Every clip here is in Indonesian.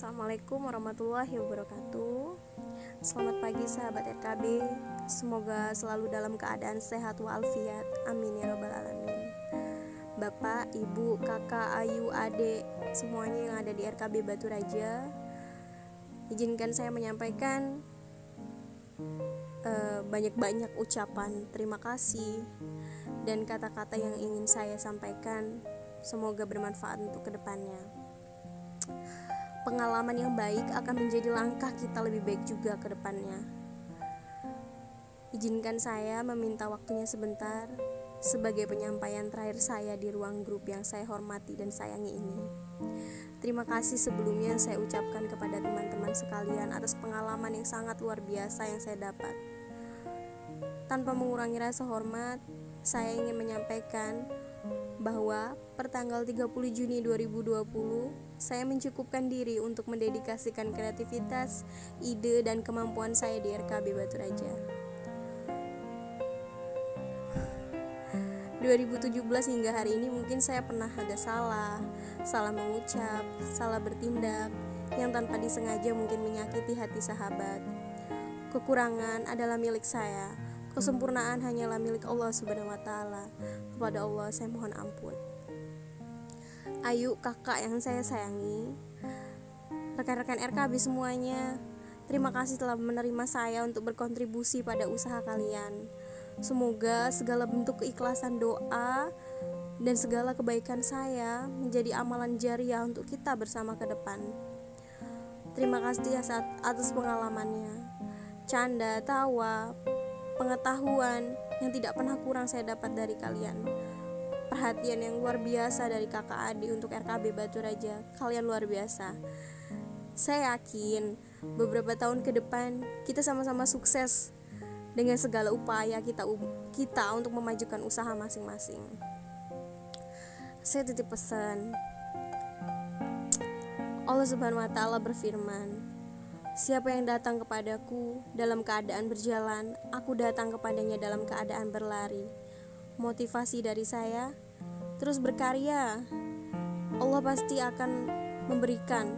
Assalamualaikum warahmatullahi wabarakatuh. Selamat pagi sahabat RKB Semoga selalu dalam keadaan sehat walafiat. Amin ya robbal alamin. Bapak, ibu, kakak, ayu, adik Semuanya yang ada di RKB Batu Raja Izinkan saya menyampaikan eh, Banyak-banyak uh, ucapan terima kasih Dan kata-kata yang ingin saya sampaikan. Semoga bermanfaat untuk ke depannya pengalaman yang baik akan menjadi langkah kita lebih baik juga ke depannya. Izinkan saya meminta waktunya sebentar sebagai penyampaian terakhir saya di ruang grup yang saya hormati dan sayangi ini. Terima kasih sebelumnya saya ucapkan kepada teman-teman sekalian atas pengalaman yang sangat luar biasa yang saya dapat. Tanpa mengurangi rasa hormat, saya ingin menyampaikan bahwa pertanggal 30 Juni 2020 saya mencukupkan diri untuk mendedikasikan kreativitas, ide dan kemampuan saya di RKB Batu Raja. 2017 hingga hari ini mungkin saya pernah ada salah, salah mengucap, salah bertindak yang tanpa disengaja mungkin menyakiti hati sahabat. Kekurangan adalah milik saya, Kesempurnaan hanyalah milik Allah Subhanahu wa taala. Kepada Allah saya mohon ampun. Ayu kakak yang saya sayangi, rekan-rekan RKB semuanya, terima kasih telah menerima saya untuk berkontribusi pada usaha kalian. Semoga segala bentuk keikhlasan doa dan segala kebaikan saya menjadi amalan jariah untuk kita bersama ke depan. Terima kasih atas pengalamannya. Canda, tawa, pengetahuan yang tidak pernah kurang saya dapat dari kalian. Perhatian yang luar biasa dari kakak Adi untuk RKB Batu Raja. Kalian luar biasa. Saya yakin beberapa tahun ke depan kita sama-sama sukses dengan segala upaya kita kita untuk memajukan usaha masing-masing. Saya titip pesan. Allah Subhanahu wa taala berfirman, Siapa yang datang kepadaku dalam keadaan berjalan, aku datang kepadanya dalam keadaan berlari. Motivasi dari saya terus berkarya. Allah pasti akan memberikan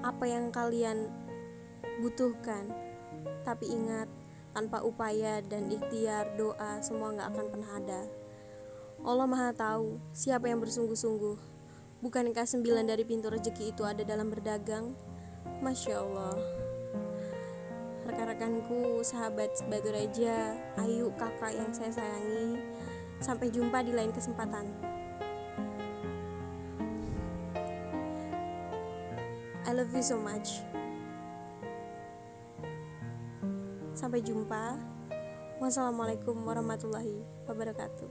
apa yang kalian butuhkan. Tapi ingat, tanpa upaya dan ikhtiar doa semua nggak akan pernah ada. Allah Maha Tahu siapa yang bersungguh-sungguh. Bukankah sembilan dari pintu rezeki itu ada dalam berdagang? Masya Allah Rekan-rekanku, sahabat Batu Raja, Ayu, kakak yang saya sayangi. Sampai jumpa di lain kesempatan. I love you so much. Sampai jumpa. Wassalamualaikum warahmatullahi wabarakatuh